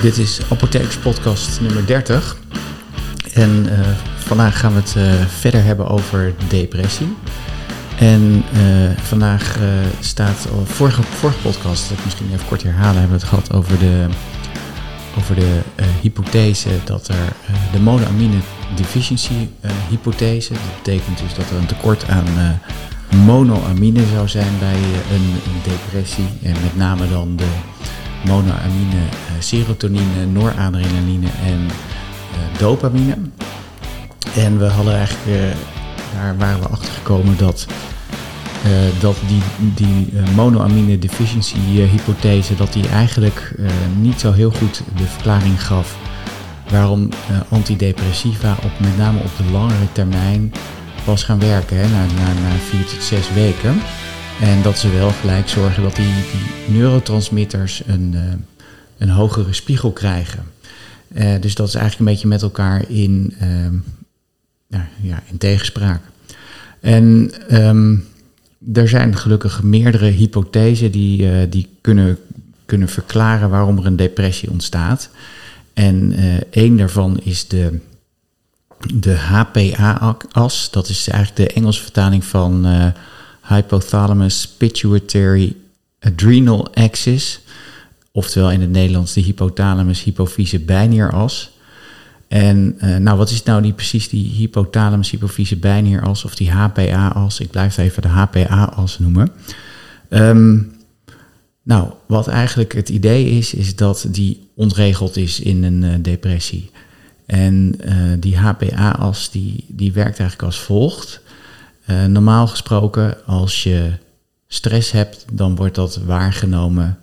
Dit is Apothekers Podcast nummer 30. En uh, vandaag gaan we het uh, verder hebben over depressie. En uh, vandaag staat, vorige, vorige podcast, dat ik misschien even kort herhalen, hebben we het gehad over de, over de hypothese dat er de monoamine deficiency hypothese. Dat betekent dus dat er een tekort aan monoamine zou zijn bij een depressie. En met name dan de monoamine, eh, serotonine, noradrenaline en eh, dopamine. En we hadden eigenlijk, eh, daar waren we achter gekomen dat, dat die, die monoamine deficiency hypothese, dat die eigenlijk niet zo heel goed de verklaring gaf waarom antidepressiva op, met name op de langere termijn was gaan werken, hè, na, na, na vier tot zes weken. En dat ze wel gelijk zorgen dat die, die neurotransmitters een, uh, een hogere spiegel krijgen. Uh, dus dat is eigenlijk een beetje met elkaar in, uh, nou, ja, in tegenspraak. En um, er zijn gelukkig meerdere hypothesen die, uh, die kunnen, kunnen verklaren waarom er een depressie ontstaat. En één daarvan is de, de HPA-as. Dat is eigenlijk de Engelse vertaling van hypothalamus pituitary adrenal axis, oftewel in het Nederlands de hypothalamus hypofyse bijnieras. En uh, nou, wat is nou die, precies die hypothalamus hypofyse bijnieras of die HPA-as? Ik blijf even de HPA-as noemen. Um, nou, wat eigenlijk het idee is, is dat die ontregeld is in een uh, depressie. En uh, die HPA-as die, die werkt eigenlijk als volgt. Uh, normaal gesproken, als je stress hebt, dan wordt dat waargenomen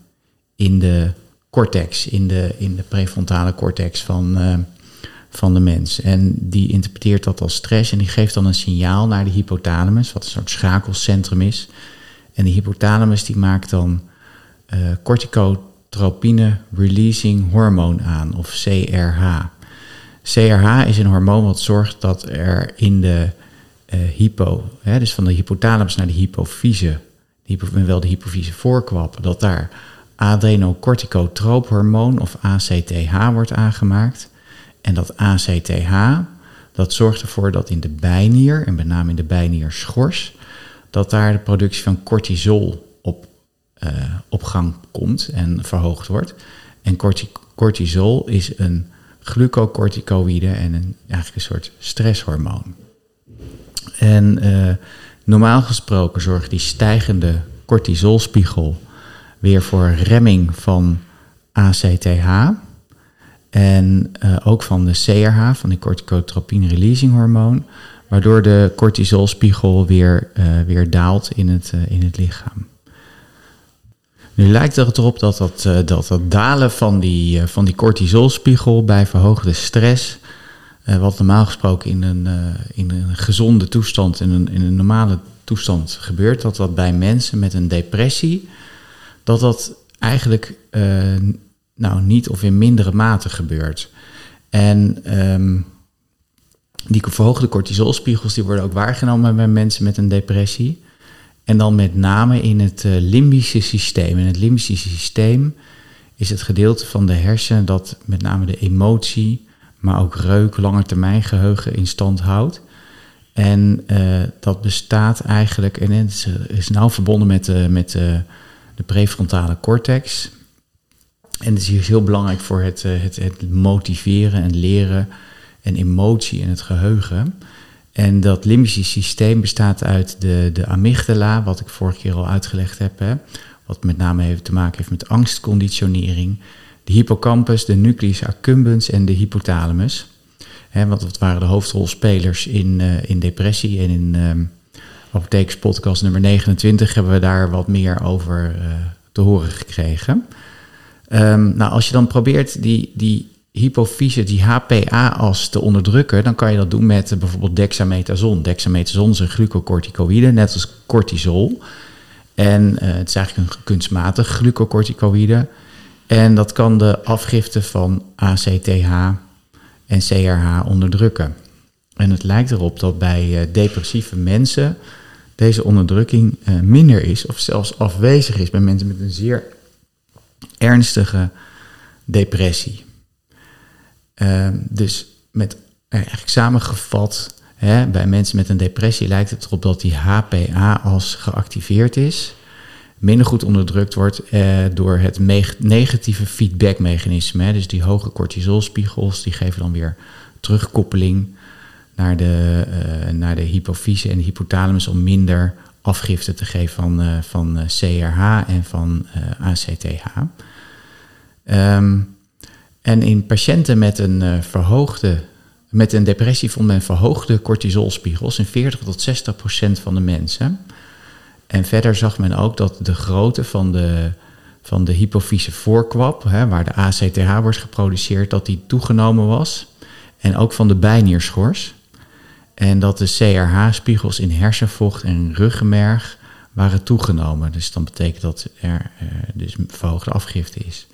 in de cortex, in de, in de prefrontale cortex van, uh, van de mens. En die interpreteert dat als stress en die geeft dan een signaal naar de hypothalamus, wat een soort schakelcentrum is. En die hypothalamus die maakt dan uh, corticotropine releasing hormoon aan, of CRH. CRH is een hormoon wat zorgt dat er in de hypo, hè, dus van de hypothalamus naar de hypofyse, die wel de hypofyse voorkwap, dat daar adrenocorticotroophormoon of ACTH wordt aangemaakt. En dat ACTH, dat zorgt ervoor dat in de bijnier, en met name in de bijnierschors, dat daar de productie van cortisol op, uh, gang komt en verhoogd wordt. En cortisol is een glucocorticoïde en een, eigenlijk een soort stresshormoon. En uh, normaal gesproken zorgt die stijgende cortisolspiegel weer voor remming van ACTH. En uh, ook van de CRH, van de corticotropine releasing hormoon. Waardoor de cortisolspiegel weer, uh, weer daalt in het, in het lichaam. Nu lijkt het erop dat dat, dat, dat dalen van die, van die cortisolspiegel bij verhoogde stress wat normaal gesproken in een, uh, in een gezonde toestand, in een, in een normale toestand gebeurt, dat dat bij mensen met een depressie, dat dat eigenlijk uh, nou niet of in mindere mate gebeurt. En um, die verhoogde cortisolspiegels die worden ook waargenomen bij mensen met een depressie. En dan met name in het limbische systeem. In het limbische systeem is het gedeelte van de hersenen dat met name de emotie, maar ook reuk, langetermijn geheugen in stand houdt. En uh, dat bestaat eigenlijk, en het is, is nauw verbonden met, de, met de, prefrontale cortex. En het is hier heel belangrijk voor het, eh, het, het motiveren en leren en emotie en het geheugen. En dat limbische systeem bestaat uit de, de amygdala, wat ik vorige keer al uitgelegd heb. Hè, wat met name heeft te maken heeft met angstconditionering de hippocampus, de nucleus accumbens en de hypothalamus. want dat waren de hoofdrolspelers in, uh, in depressie. En in um, Apothekers podcast nummer 29 hebben we daar wat meer over uh, te horen gekregen. Um, nou, als je dan probeert die, die hypofyse, die HPA-as te onderdrukken, dan kan je dat doen met uh, bijvoorbeeld dexamethason. Dexamethason is een glucocorticoïde, net als cortisol. En het is eigenlijk een kunstmatig glucocorticoïde. En dat kan de afgifte van ACTH en CRH onderdrukken. En het lijkt erop dat bij uh, depressieve mensen deze onderdrukking uh, minder is of zelfs afwezig is bij mensen met een zeer ernstige depressie. Ehm, dus met eigenlijk samengevat, hè, bij mensen met een depressie lijkt het erop dat die HPA als geactiveerd is, minder goed onderdrukt wordt eh, door het negatieve feedbackmechanisme. Dus die hoge cortisolspiegels die geven dan weer terugkoppeling naar de, uh, naar de hypofyse en de hypothalamus om minder afgifte te geven van, uh, van CRH en van ACTH. Um, en in patiënten met een verhoogde, met een depressie vond men verhoogde cortisolspiegels in 40 tot 60 procent van de mensen. En verder zag men ook dat de grootte van de, van de hypofyse voorkwap, hè, waar de ACTH wordt geproduceerd, dat die toegenomen was. En ook van de bijnierschors. En dat de CRH-spiegels in hersenvocht en ruggenmerg waren toegenomen. Dus dan betekent dat er uh, dus verhoogde afgifte is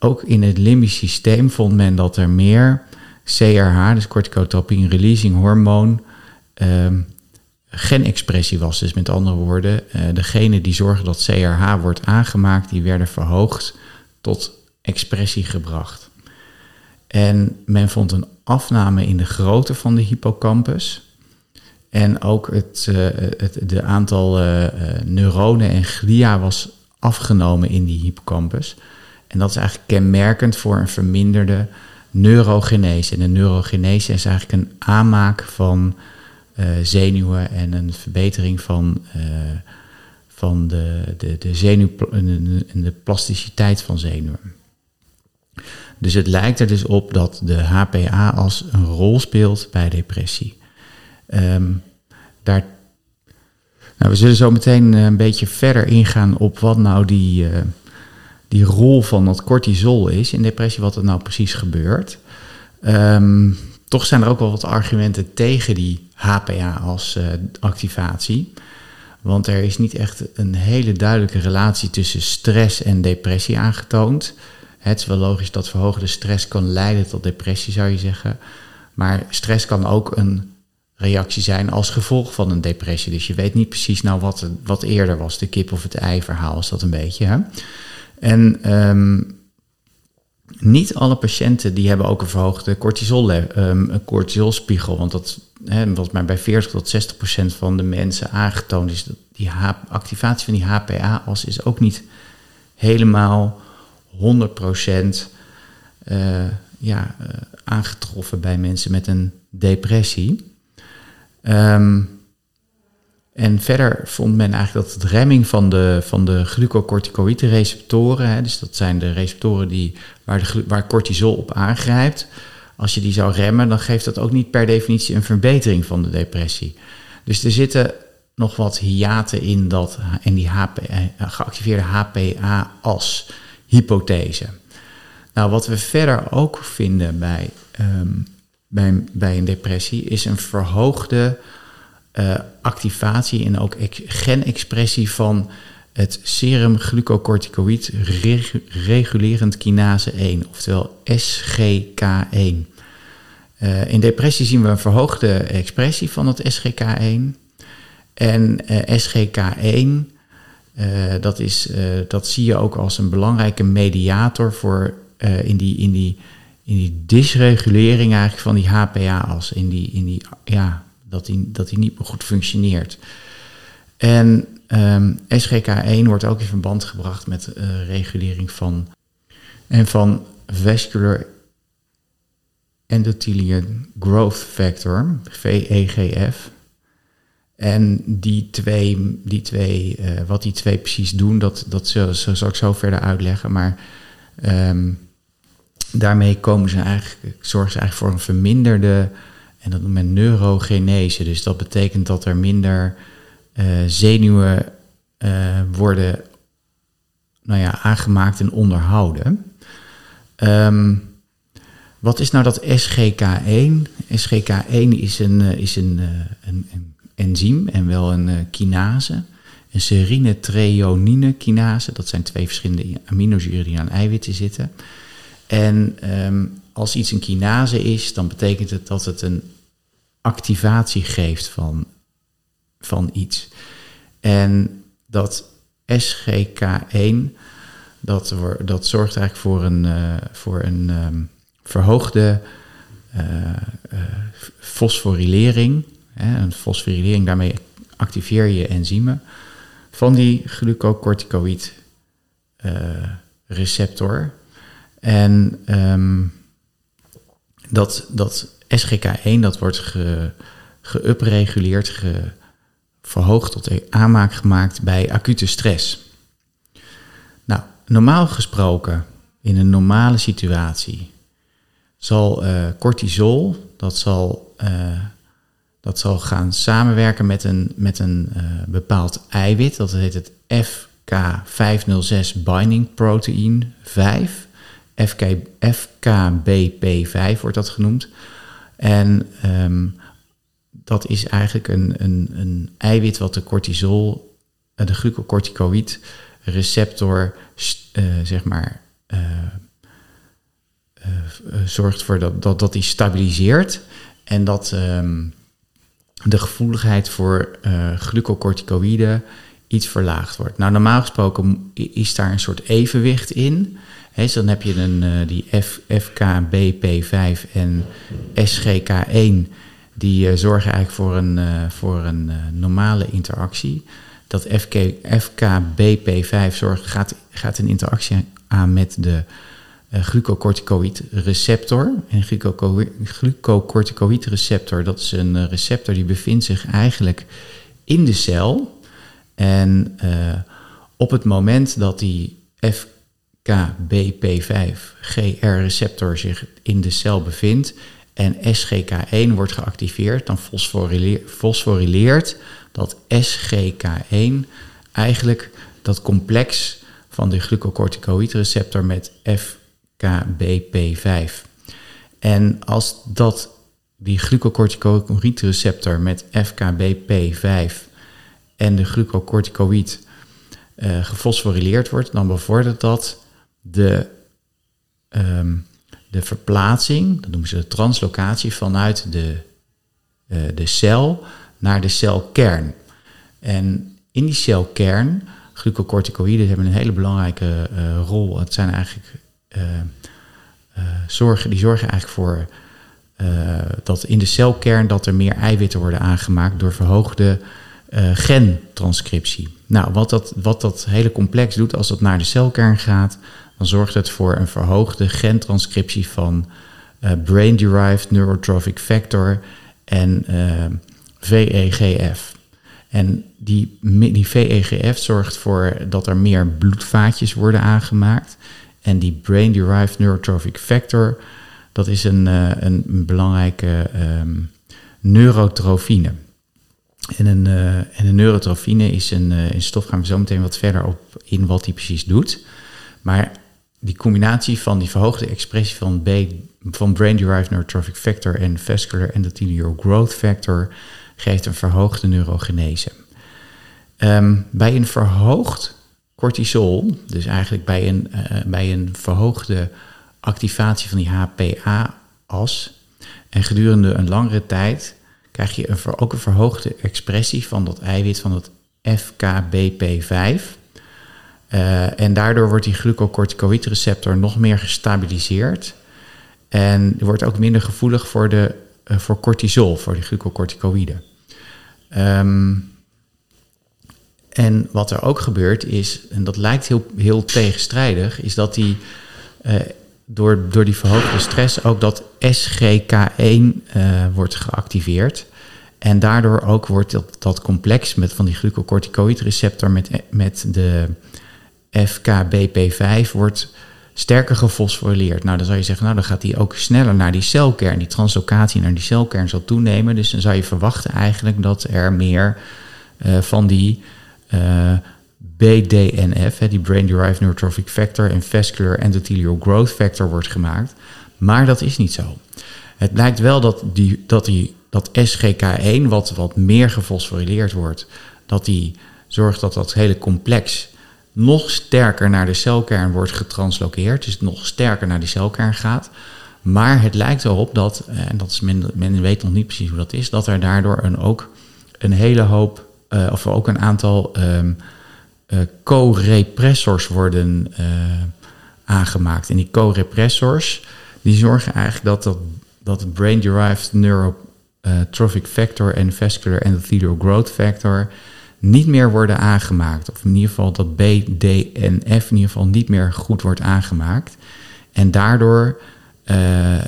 ook in het limbisch systeem vond men dat er meer CRH, dus corticotropin releasing hormoon, um, genexpressie was. Dus met andere woorden, uh, degene die zorgen dat CRH wordt aangemaakt, die werden verhoogd tot expressie gebracht. En men vond een afname in de grootte van de hippocampus. En ook het, uh, het de aantal uh, neuronen en glia was afgenomen in die hippocampus. En dat is eigenlijk kenmerkend voor een verminderde neurogenese. En een neurogenese is eigenlijk een aanmaak van zenuwen en een verbetering van, uh, van de, de, de zenuw en de plasticiteit van zenuwen. Dus het lijkt er dus op dat de HPA als een rol speelt bij depressie. Um, daar, nou, we zullen zo meteen een beetje verder ingaan op wat nou die, die rol van dat cortisol is in depressie, wat er nou precies gebeurt. Um, toch zijn er ook wel wat argumenten tegen die HPA als uh, activatie. Want er is niet echt een hele duidelijke relatie tussen stress en depressie aangetoond. Het is wel logisch dat verhoogde stress kan leiden tot depressie, zou je zeggen. Maar stress kan ook een reactie zijn als gevolg van een depressie. Dus je weet niet precies nou wat, wat eerder was, de kip of het ei verhaal is dat een beetje. En um, niet alle patiënten die hebben ook een verhoogde cortisol, een cortisolspiegel. Want dat, hè, wat mij bij 40 tot 60 procent van de mensen aangetoond is, dat die activatie van die HPA-as is ook niet helemaal 100 procent uh, ja, uh, aangetroffen bij mensen met een depressie. Um, en verder vond men eigenlijk dat het remming van de, van de glucocorticoïde-receptoren, dus dat zijn de receptoren die, waar, de, waar cortisol op aangrijpt, als je die zou remmen, dan geeft dat ook niet per definitie een verbetering van de depressie. Dus er zitten nog wat hiaten in, dat, in die eh, geactiveerde HPA-as hypothese. Nou, wat we verder ook vinden bij, um, bij, bij een depressie is een verhoogde uh, activatie en ook genexpressie van het serum glucocorticoïd regulerend kinase 1, oftewel SGK1. Uh, eh, in depressie zien we een verhoogde expressie van het SGK1. En uh, SGK1, dat, is, dat zie je ook als een belangrijke mediator voor in, die, in, die, in die dysregulering eigenlijk van die HPA-as. In die, in die ja, dat die, dat die niet meer goed functioneert. En um, SGK1 wordt ook in verband gebracht met uh, regulering van en van vascular endothelial growth factor, VEGF. En die twee, die twee uh, wat die twee precies doen, dat, dat zal, ik zo verder uitleggen. Maar um, daarmee komen ze eigenlijk, zorgen ze eigenlijk voor een verminderde en dat noemt men neurogenese. Dus dat betekent dat er minder uh, zenuwen uh, worden nou ja, aangemaakt en onderhouden. Um, wat is nou dat SGK1? SGK1 is een, uh, is een, een, een, enzym en wel een kinase. Een serine treonine kinase. Dat zijn twee verschillende aminozuren die aan eiwitten zitten. En um, als iets een kinase is, dan betekent het dat het een activatie geeft van, van iets. En dat SGK1, dat, dat zorgt eigenlijk voor een, uh, voor een um, verhoogde fosforilering. Hè, een fosforilering, daarmee activeer je enzymen van die glucocorticoïd receptor. En ehm, dat, dat SGK1 dat wordt ge, ge, verhoogd tot aanmaak gemaakt bij acute stress. Nou, normaal gesproken, in een normale situatie, zal uh, cortisol, dat zal, uh, dat zal gaan samenwerken met een, met een uh, bepaald eiwit, dat heet het FK506 binding protein 5. FK, FKBP5 wordt dat genoemd. En um, dat is eigenlijk een, een, een eiwit wat de cortisol, eh, de glucocorticoïd receptor, uh, zeg maar, uh, zorgt voor dat, dat, dat die stabiliseert en dat um, de gevoeligheid voor glucocorticoïden iets verlaagd wordt. Nou, normaal gesproken is daar een soort evenwicht in. Dus dan heb je een, eh, die FKBP5 en SGK1. Die eh, zorgen eigenlijk voor een, eh, voor een normale interactie. Dat FK, FKBP5 zorgt, gaat, gaat een interactie aan met de glucocorticoïd receptor. En glucocorticoïd receptor, dat is een receptor die bevindt zich eigenlijk in de cel. En op het moment dat die FK KBP5-GR-receptor zich in de cel bevindt en SGK1 wordt geactiveerd, dan fosforileert dat SGK1 eigenlijk dat complex van de glucocorticoïdreceptor met FKBP5. En als dat die glucocorticoïdreceptor met FKBP5 en de glucocorticoïd uh, eh, gefosforileerd wordt, dan bevordert dat de um, de verplaatsing, dat noemen ze de translocatie, vanuit de, uh, de cel naar de celkern. En in die celkern, glucocorticoïden hebben een hele belangrijke uh, rol. Het zijn eigenlijk uh, zorgen, die zorgen eigenlijk voor dat in de celkern dat er meer eiwitten worden aangemaakt door verhoogde gentranscriptie. Nou, wat dat, wat dat hele complex doet als dat naar de celkern gaat, dan zorgt het voor een verhoogde gentranscriptie van uh, brain-derived neurotrophic factor en eh, VEGF. En die, die VEGF zorgt voor dat er meer bloedvaatjes worden aangemaakt. En die brain-derived neurotrophic factor, dat is een, uh, een belangrijke um, neurotrofine. En een, en een neurotrofine is een, een stof, gaan we zo meteen wat verder op in wat die precies doet. Maar die combinatie van die verhoogde expressie van, B, van brain-derived neurotrophic factor en vascular endothelial growth factor geeft een verhoogde neurogenese. Um, bij een verhoogd cortisol, dus eigenlijk bij een, uh, bij een verhoogde activatie van die HPA-as, en gedurende een langere tijd krijg je een, ook een verhoogde expressie van dat eiwit van het FKBP5. Uh, en daardoor wordt die glucocorticoïdreceptor nog meer gestabiliseerd. En wordt ook minder gevoelig voor, de, uh, voor cortisol, voor die glucocorticoïden. Um, en wat er ook gebeurt is, en dat lijkt heel, heel tegenstrijdig, is dat die uh, door, door die verhoogde stress ook dat SGK1 wordt geactiveerd. En daardoor ook wordt dat, dat complex met van die glucocorticoïdreceptor met, met de FKBP5 wordt sterker gefosforileerd. Nou, dan zou je zeggen, nou, dan gaat die ook sneller naar die celkern. Die translocatie naar die celkern zal toenemen. Dus dan zou je verwachten eigenlijk dat er meer uh, van die uh, BDNF, hè, die Brain Derived Neurotrophic Factor en Vascular Endothelial Growth Factor wordt gemaakt. Maar dat is niet zo. Het lijkt wel dat, die, dat, die, dat SGK1, wat, wat meer gefosforileerd wordt, dat die zorgt dat dat hele complex nog sterker naar de celkern wordt getranslokeerd, dus nog sterker naar de celkern gaat. Maar het lijkt erop dat, eh, en dat is men, men weet nog niet precies hoe dat is, dat er daardoor een, ook een hele hoop, uh, of ook een aantal um, uh, co-repressors worden uh, aangemaakt. En die co-repressors, die zorgen eigenlijk dat, dat, dat brain-derived neurotrophic factor en vascular endothelial growth factor niet meer worden aangemaakt. Of in ieder geval dat B, D en F in ieder geval niet meer goed wordt aangemaakt. En daardoor uh,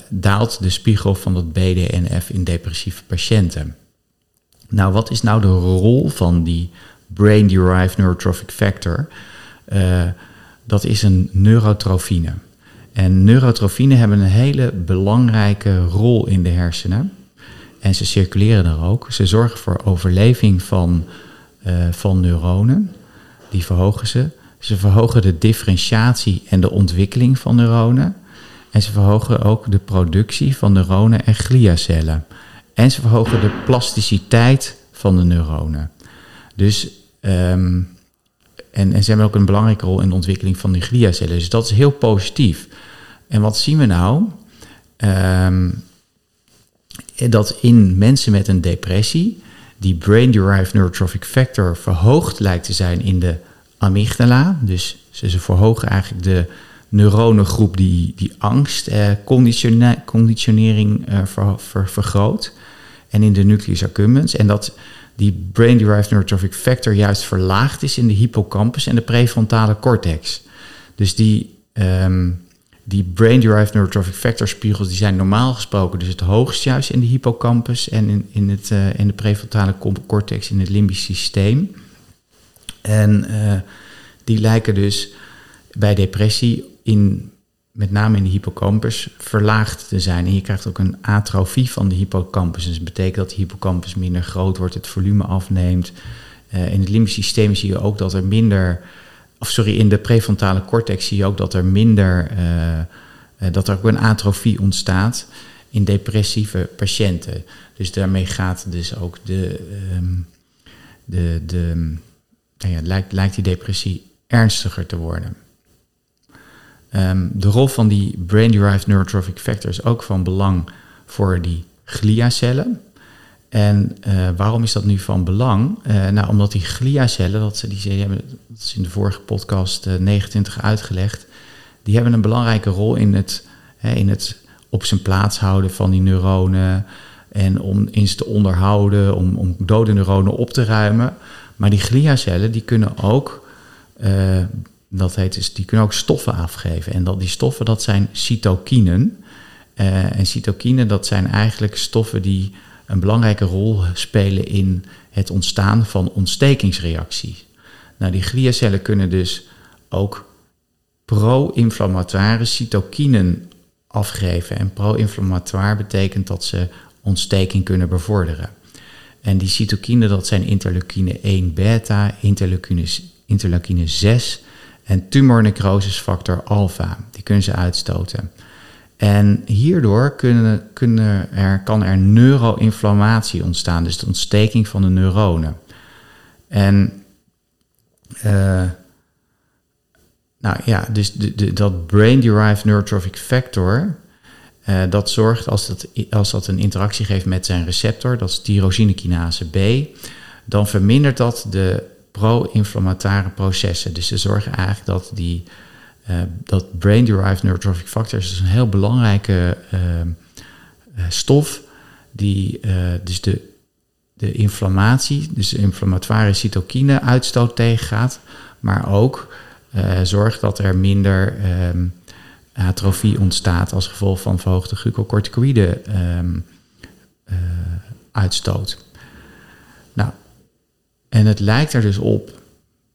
daalt de spiegel van dat B, D en F in depressieve patiënten. Nou, wat is nou de rol van die brain-derived neurotrophic factor? Uh, dat is een neurotrofine. En neurotrofine hebben een hele belangrijke rol in de hersenen. En ze circuleren er ook. Ze zorgen voor overleving van, van neuronen. Die verhogen ze. Ze verhogen de differentiatie en de ontwikkeling van neuronen. En ze verhogen ook de productie van neuronen en gliacellen. En ze verhogen de plasticiteit van de neuronen. Dus, um, en, en ze hebben ook een belangrijke rol in de ontwikkeling van die gliacellen. Dus dat is heel positief. En wat zien we nou? Um, dat in mensen met een depressie die brain-derived neurotrophic factor verhoogd lijkt te zijn in de amygdala. Dus ze verhogen eigenlijk de neuronengroep die, die angst, eh, conditionering eh, ver, ver, vergroot. En in de nucleus accumbens. En dat die brain-derived neurotrophic factor juist verlaagd is in de hippocampus en de prefrontale cortex. Dus die, um, die brain-derived neurotrophic factor spiegels die zijn normaal gesproken dus het hoogst juist in de hippocampus en in, in, het, uh, in de prefrontale cortex in het limbisch systeem. En uh, die lijken dus bij depressie in, met name in de hippocampus verlaagd te zijn. En je krijgt ook een atrofie van de hippocampus. Dus dat betekent dat de hippocampus minder groot wordt, het volume afneemt. Uh, in het limbisch systeem zie je ook dat er minder, of sorry, in de prefrontale cortex zie je ook dat er minder, uh, uh, dat er ook een atrofie ontstaat in depressieve patiënten. Dus daarmee gaat dus ook de, um, de, de nou ja, lijkt, lijkt die depressie ernstiger te worden. Um, de rol van die brain-derived neurotrophic factor is ook van belang voor die gliacellen. En uh, waarom is dat nu van belang? Uh, nou, omdat die gliacellen, dat, ze, die, hebben, dat is in de vorige podcast uh, 29 uitgelegd, die hebben een belangrijke rol in het, hè, in het op zijn plaats houden van die neuronen en om eens te onderhouden, om, om dode neuronen op te ruimen. Maar die gliacellen die kunnen ook dat heet dus, die kunnen ook stoffen afgeven. En dat, die stoffen, dat zijn cytokinen. En cytokinen, dat zijn eigenlijk stoffen die een belangrijke rol spelen in het ontstaan van ontstekingsreacties. Nou, die gliacellen kunnen dus ook pro-inflammatoire cytokinen afgeven. En pro-inflammatoire betekent dat ze ontsteking kunnen bevorderen. En die cytokinen, dat zijn interleukine 1 beta, interleukine, interleukine 6 en tumornecrosisfactor alpha. Die kunnen ze uitstoten. En hierdoor kunnen, kunnen er, kan er neuroinflammatie ontstaan, dus de ontsteking van de neuronen. En uh, nou ja, dus de, de, dat brain-derived neurotrophic factor, uh, dat zorgt als dat, als dat een interactie geeft met zijn receptor, dat is tyrosinekinase B, dan vermindert dat de pro-inflammatoire processen. Dus ze zorgen eigenlijk dat die uh, dat brain-derived neurotrophic factors is een heel belangrijke uh, uh, stof die dus de, de inflammatie, dus de inflammatoire cytokine uitstoot tegengaat, maar ook zorgt dat er minder um, atrofie ontstaat als gevolg van verhoogde glucocorticoïde um, uitstoot. Nou, en het lijkt er dus op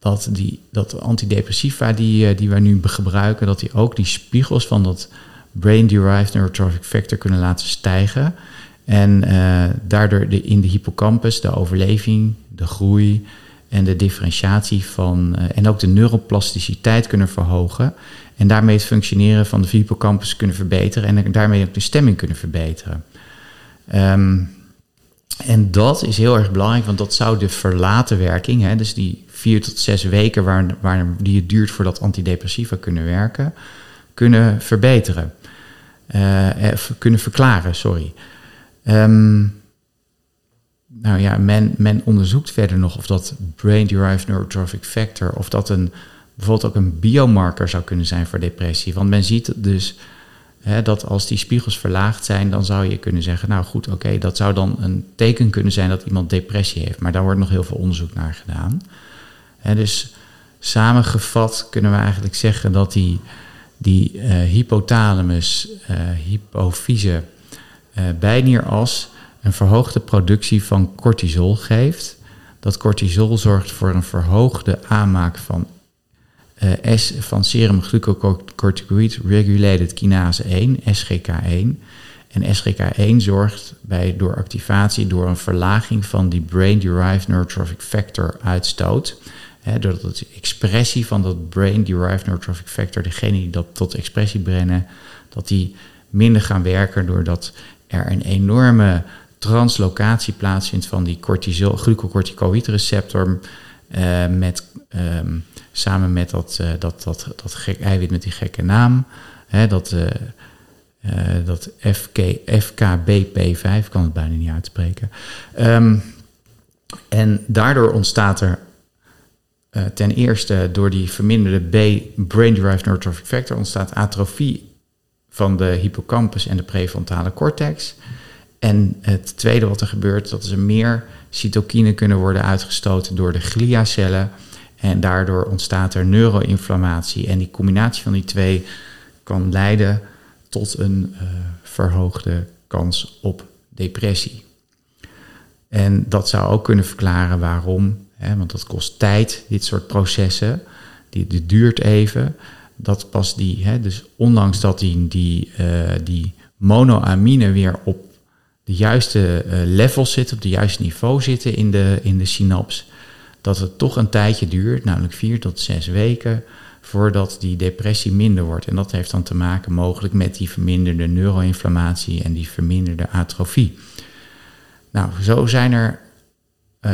dat, die, dat antidepressiva die, eh, die wij nu gebruiken, dat die ook die spiegels van dat brain-derived neurotrophic factor kunnen laten stijgen. En uh, daardoor de, in de hippocampus de overleving, de groei en de differentiatie van uh, en ook de neuroplasticiteit kunnen verhogen. En daarmee het functioneren van de hippocampus kunnen verbeteren en daarmee ook de stemming kunnen verbeteren. Um, en dat is heel erg belangrijk, want dat zou de verlaten werking, hè, dus die vier tot zes weken waar, waar, die het duurt voordat antidepressiva kunnen werken, kunnen verbeteren. Uh, kunnen verklaren, sorry. Um, nou ja, men, men onderzoekt verder nog of dat brain-derived neurotrophic factor, of dat een, bijvoorbeeld ook een biomarker zou kunnen zijn voor depressie. Want men ziet dus Hè, dat als die spiegels verlaagd zijn, dan zou je kunnen zeggen, nou goed, oké, dat zou dan een teken kunnen zijn dat iemand depressie heeft. Maar daar wordt nog heel veel onderzoek naar gedaan. Hè, dus samengevat kunnen we eigenlijk zeggen dat die, die uh, hypothalamus, uh, hypofyse, uh, bijnieras een verhoogde productie van cortisol geeft. Dat cortisol zorgt voor een verhoogde aanmaak van S van serum glucocorticoid regulated kinase 1, SGK1. En SGK1 zorgt bij, door activatie, door een verlaging van die brain-derived neurotrophic factor uitstoot. Hè, doordat de expressie van dat brain-derived neurotrophic factor, degene die dat tot expressie brengen, dat die minder gaan werken doordat er een enorme translocatie plaatsvindt van die cortisol, glucocorticoid receptor uh, met um, Samen met dat, uh, dat, dat, dat gek eiwit met die gekke naam. Dat, uh, dat FK, FKBP5, kan het bijna niet uitspreken. Um, en daardoor ontstaat er ten eerste door die verminderde B, brain-derived neurotrophic factor, ontstaat atrofie van de hippocampus en de prefrontale cortex. En het tweede wat er gebeurt, dat er meer cytokine kunnen worden uitgestoten door de gliacellen en daardoor ontstaat er neuroinflammatie. En die combinatie van die twee kan leiden tot een uh, verhoogde kans op depressie. En dat zou ook kunnen verklaren waarom, hè, want dat kost tijd, dit soort processen. Die, duurt even. Dat pas die, hè, dus ondanks dat die, die, uh, die monoamine weer op de juiste uh, levels zitten, op de juiste niveau zitten in de, in de synaps, dat het toch een tijdje duurt, namelijk vier tot zes weken, voordat die depressie minder wordt. En dat heeft dan te maken mogelijk met die verminderde neuroinflammatie en die verminderde atrofie. Nou, zo zijn er,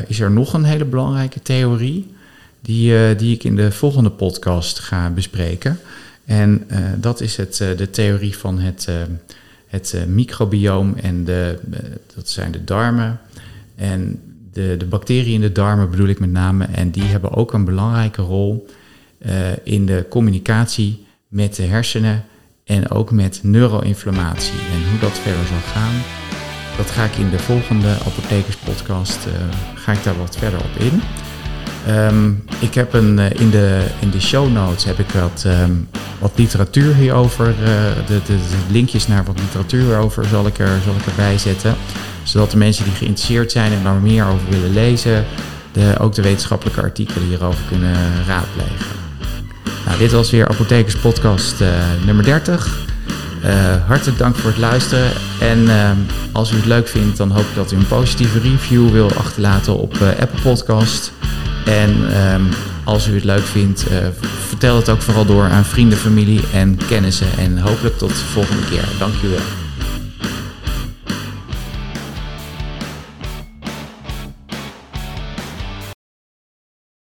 is er nog een hele belangrijke theorie die, uh, die ik in de volgende podcast ga bespreken. En uh, dat is het, de theorie van het, het microbioom en de, dat zijn de darmen. En de, de bacteriën in de darmen bedoel ik met name. En die hebben ook een belangrijke rol in de communicatie met de hersenen en ook met neuroinflammatie. En hoe dat verder zal gaan, dat ga ik in de volgende apothekerspodcast, uh, ga ik daar wat verder op in. Um, ik heb een, uh, in, de, in de show notes heb ik wat, um, wat literatuur hierover. Uh, de, de, linkjes naar wat literatuur hierover zal ik, er, zal ik erbij zetten zodat de mensen die geïnteresseerd zijn en daar meer over willen lezen, de, ook de wetenschappelijke artikelen hierover kunnen raadplegen. Nou, dit was weer Apothekers Podcast nummer 30. Uh, hartelijk dank voor het luisteren. En uh, als u het leuk vindt, dan hoop ik dat u een positieve review wil achterlaten op uh, Apple Podcast. En um, als u het leuk vindt, vertel het ook vooral door aan vrienden, familie en kennissen. En hopelijk tot de volgende keer. Dank u wel.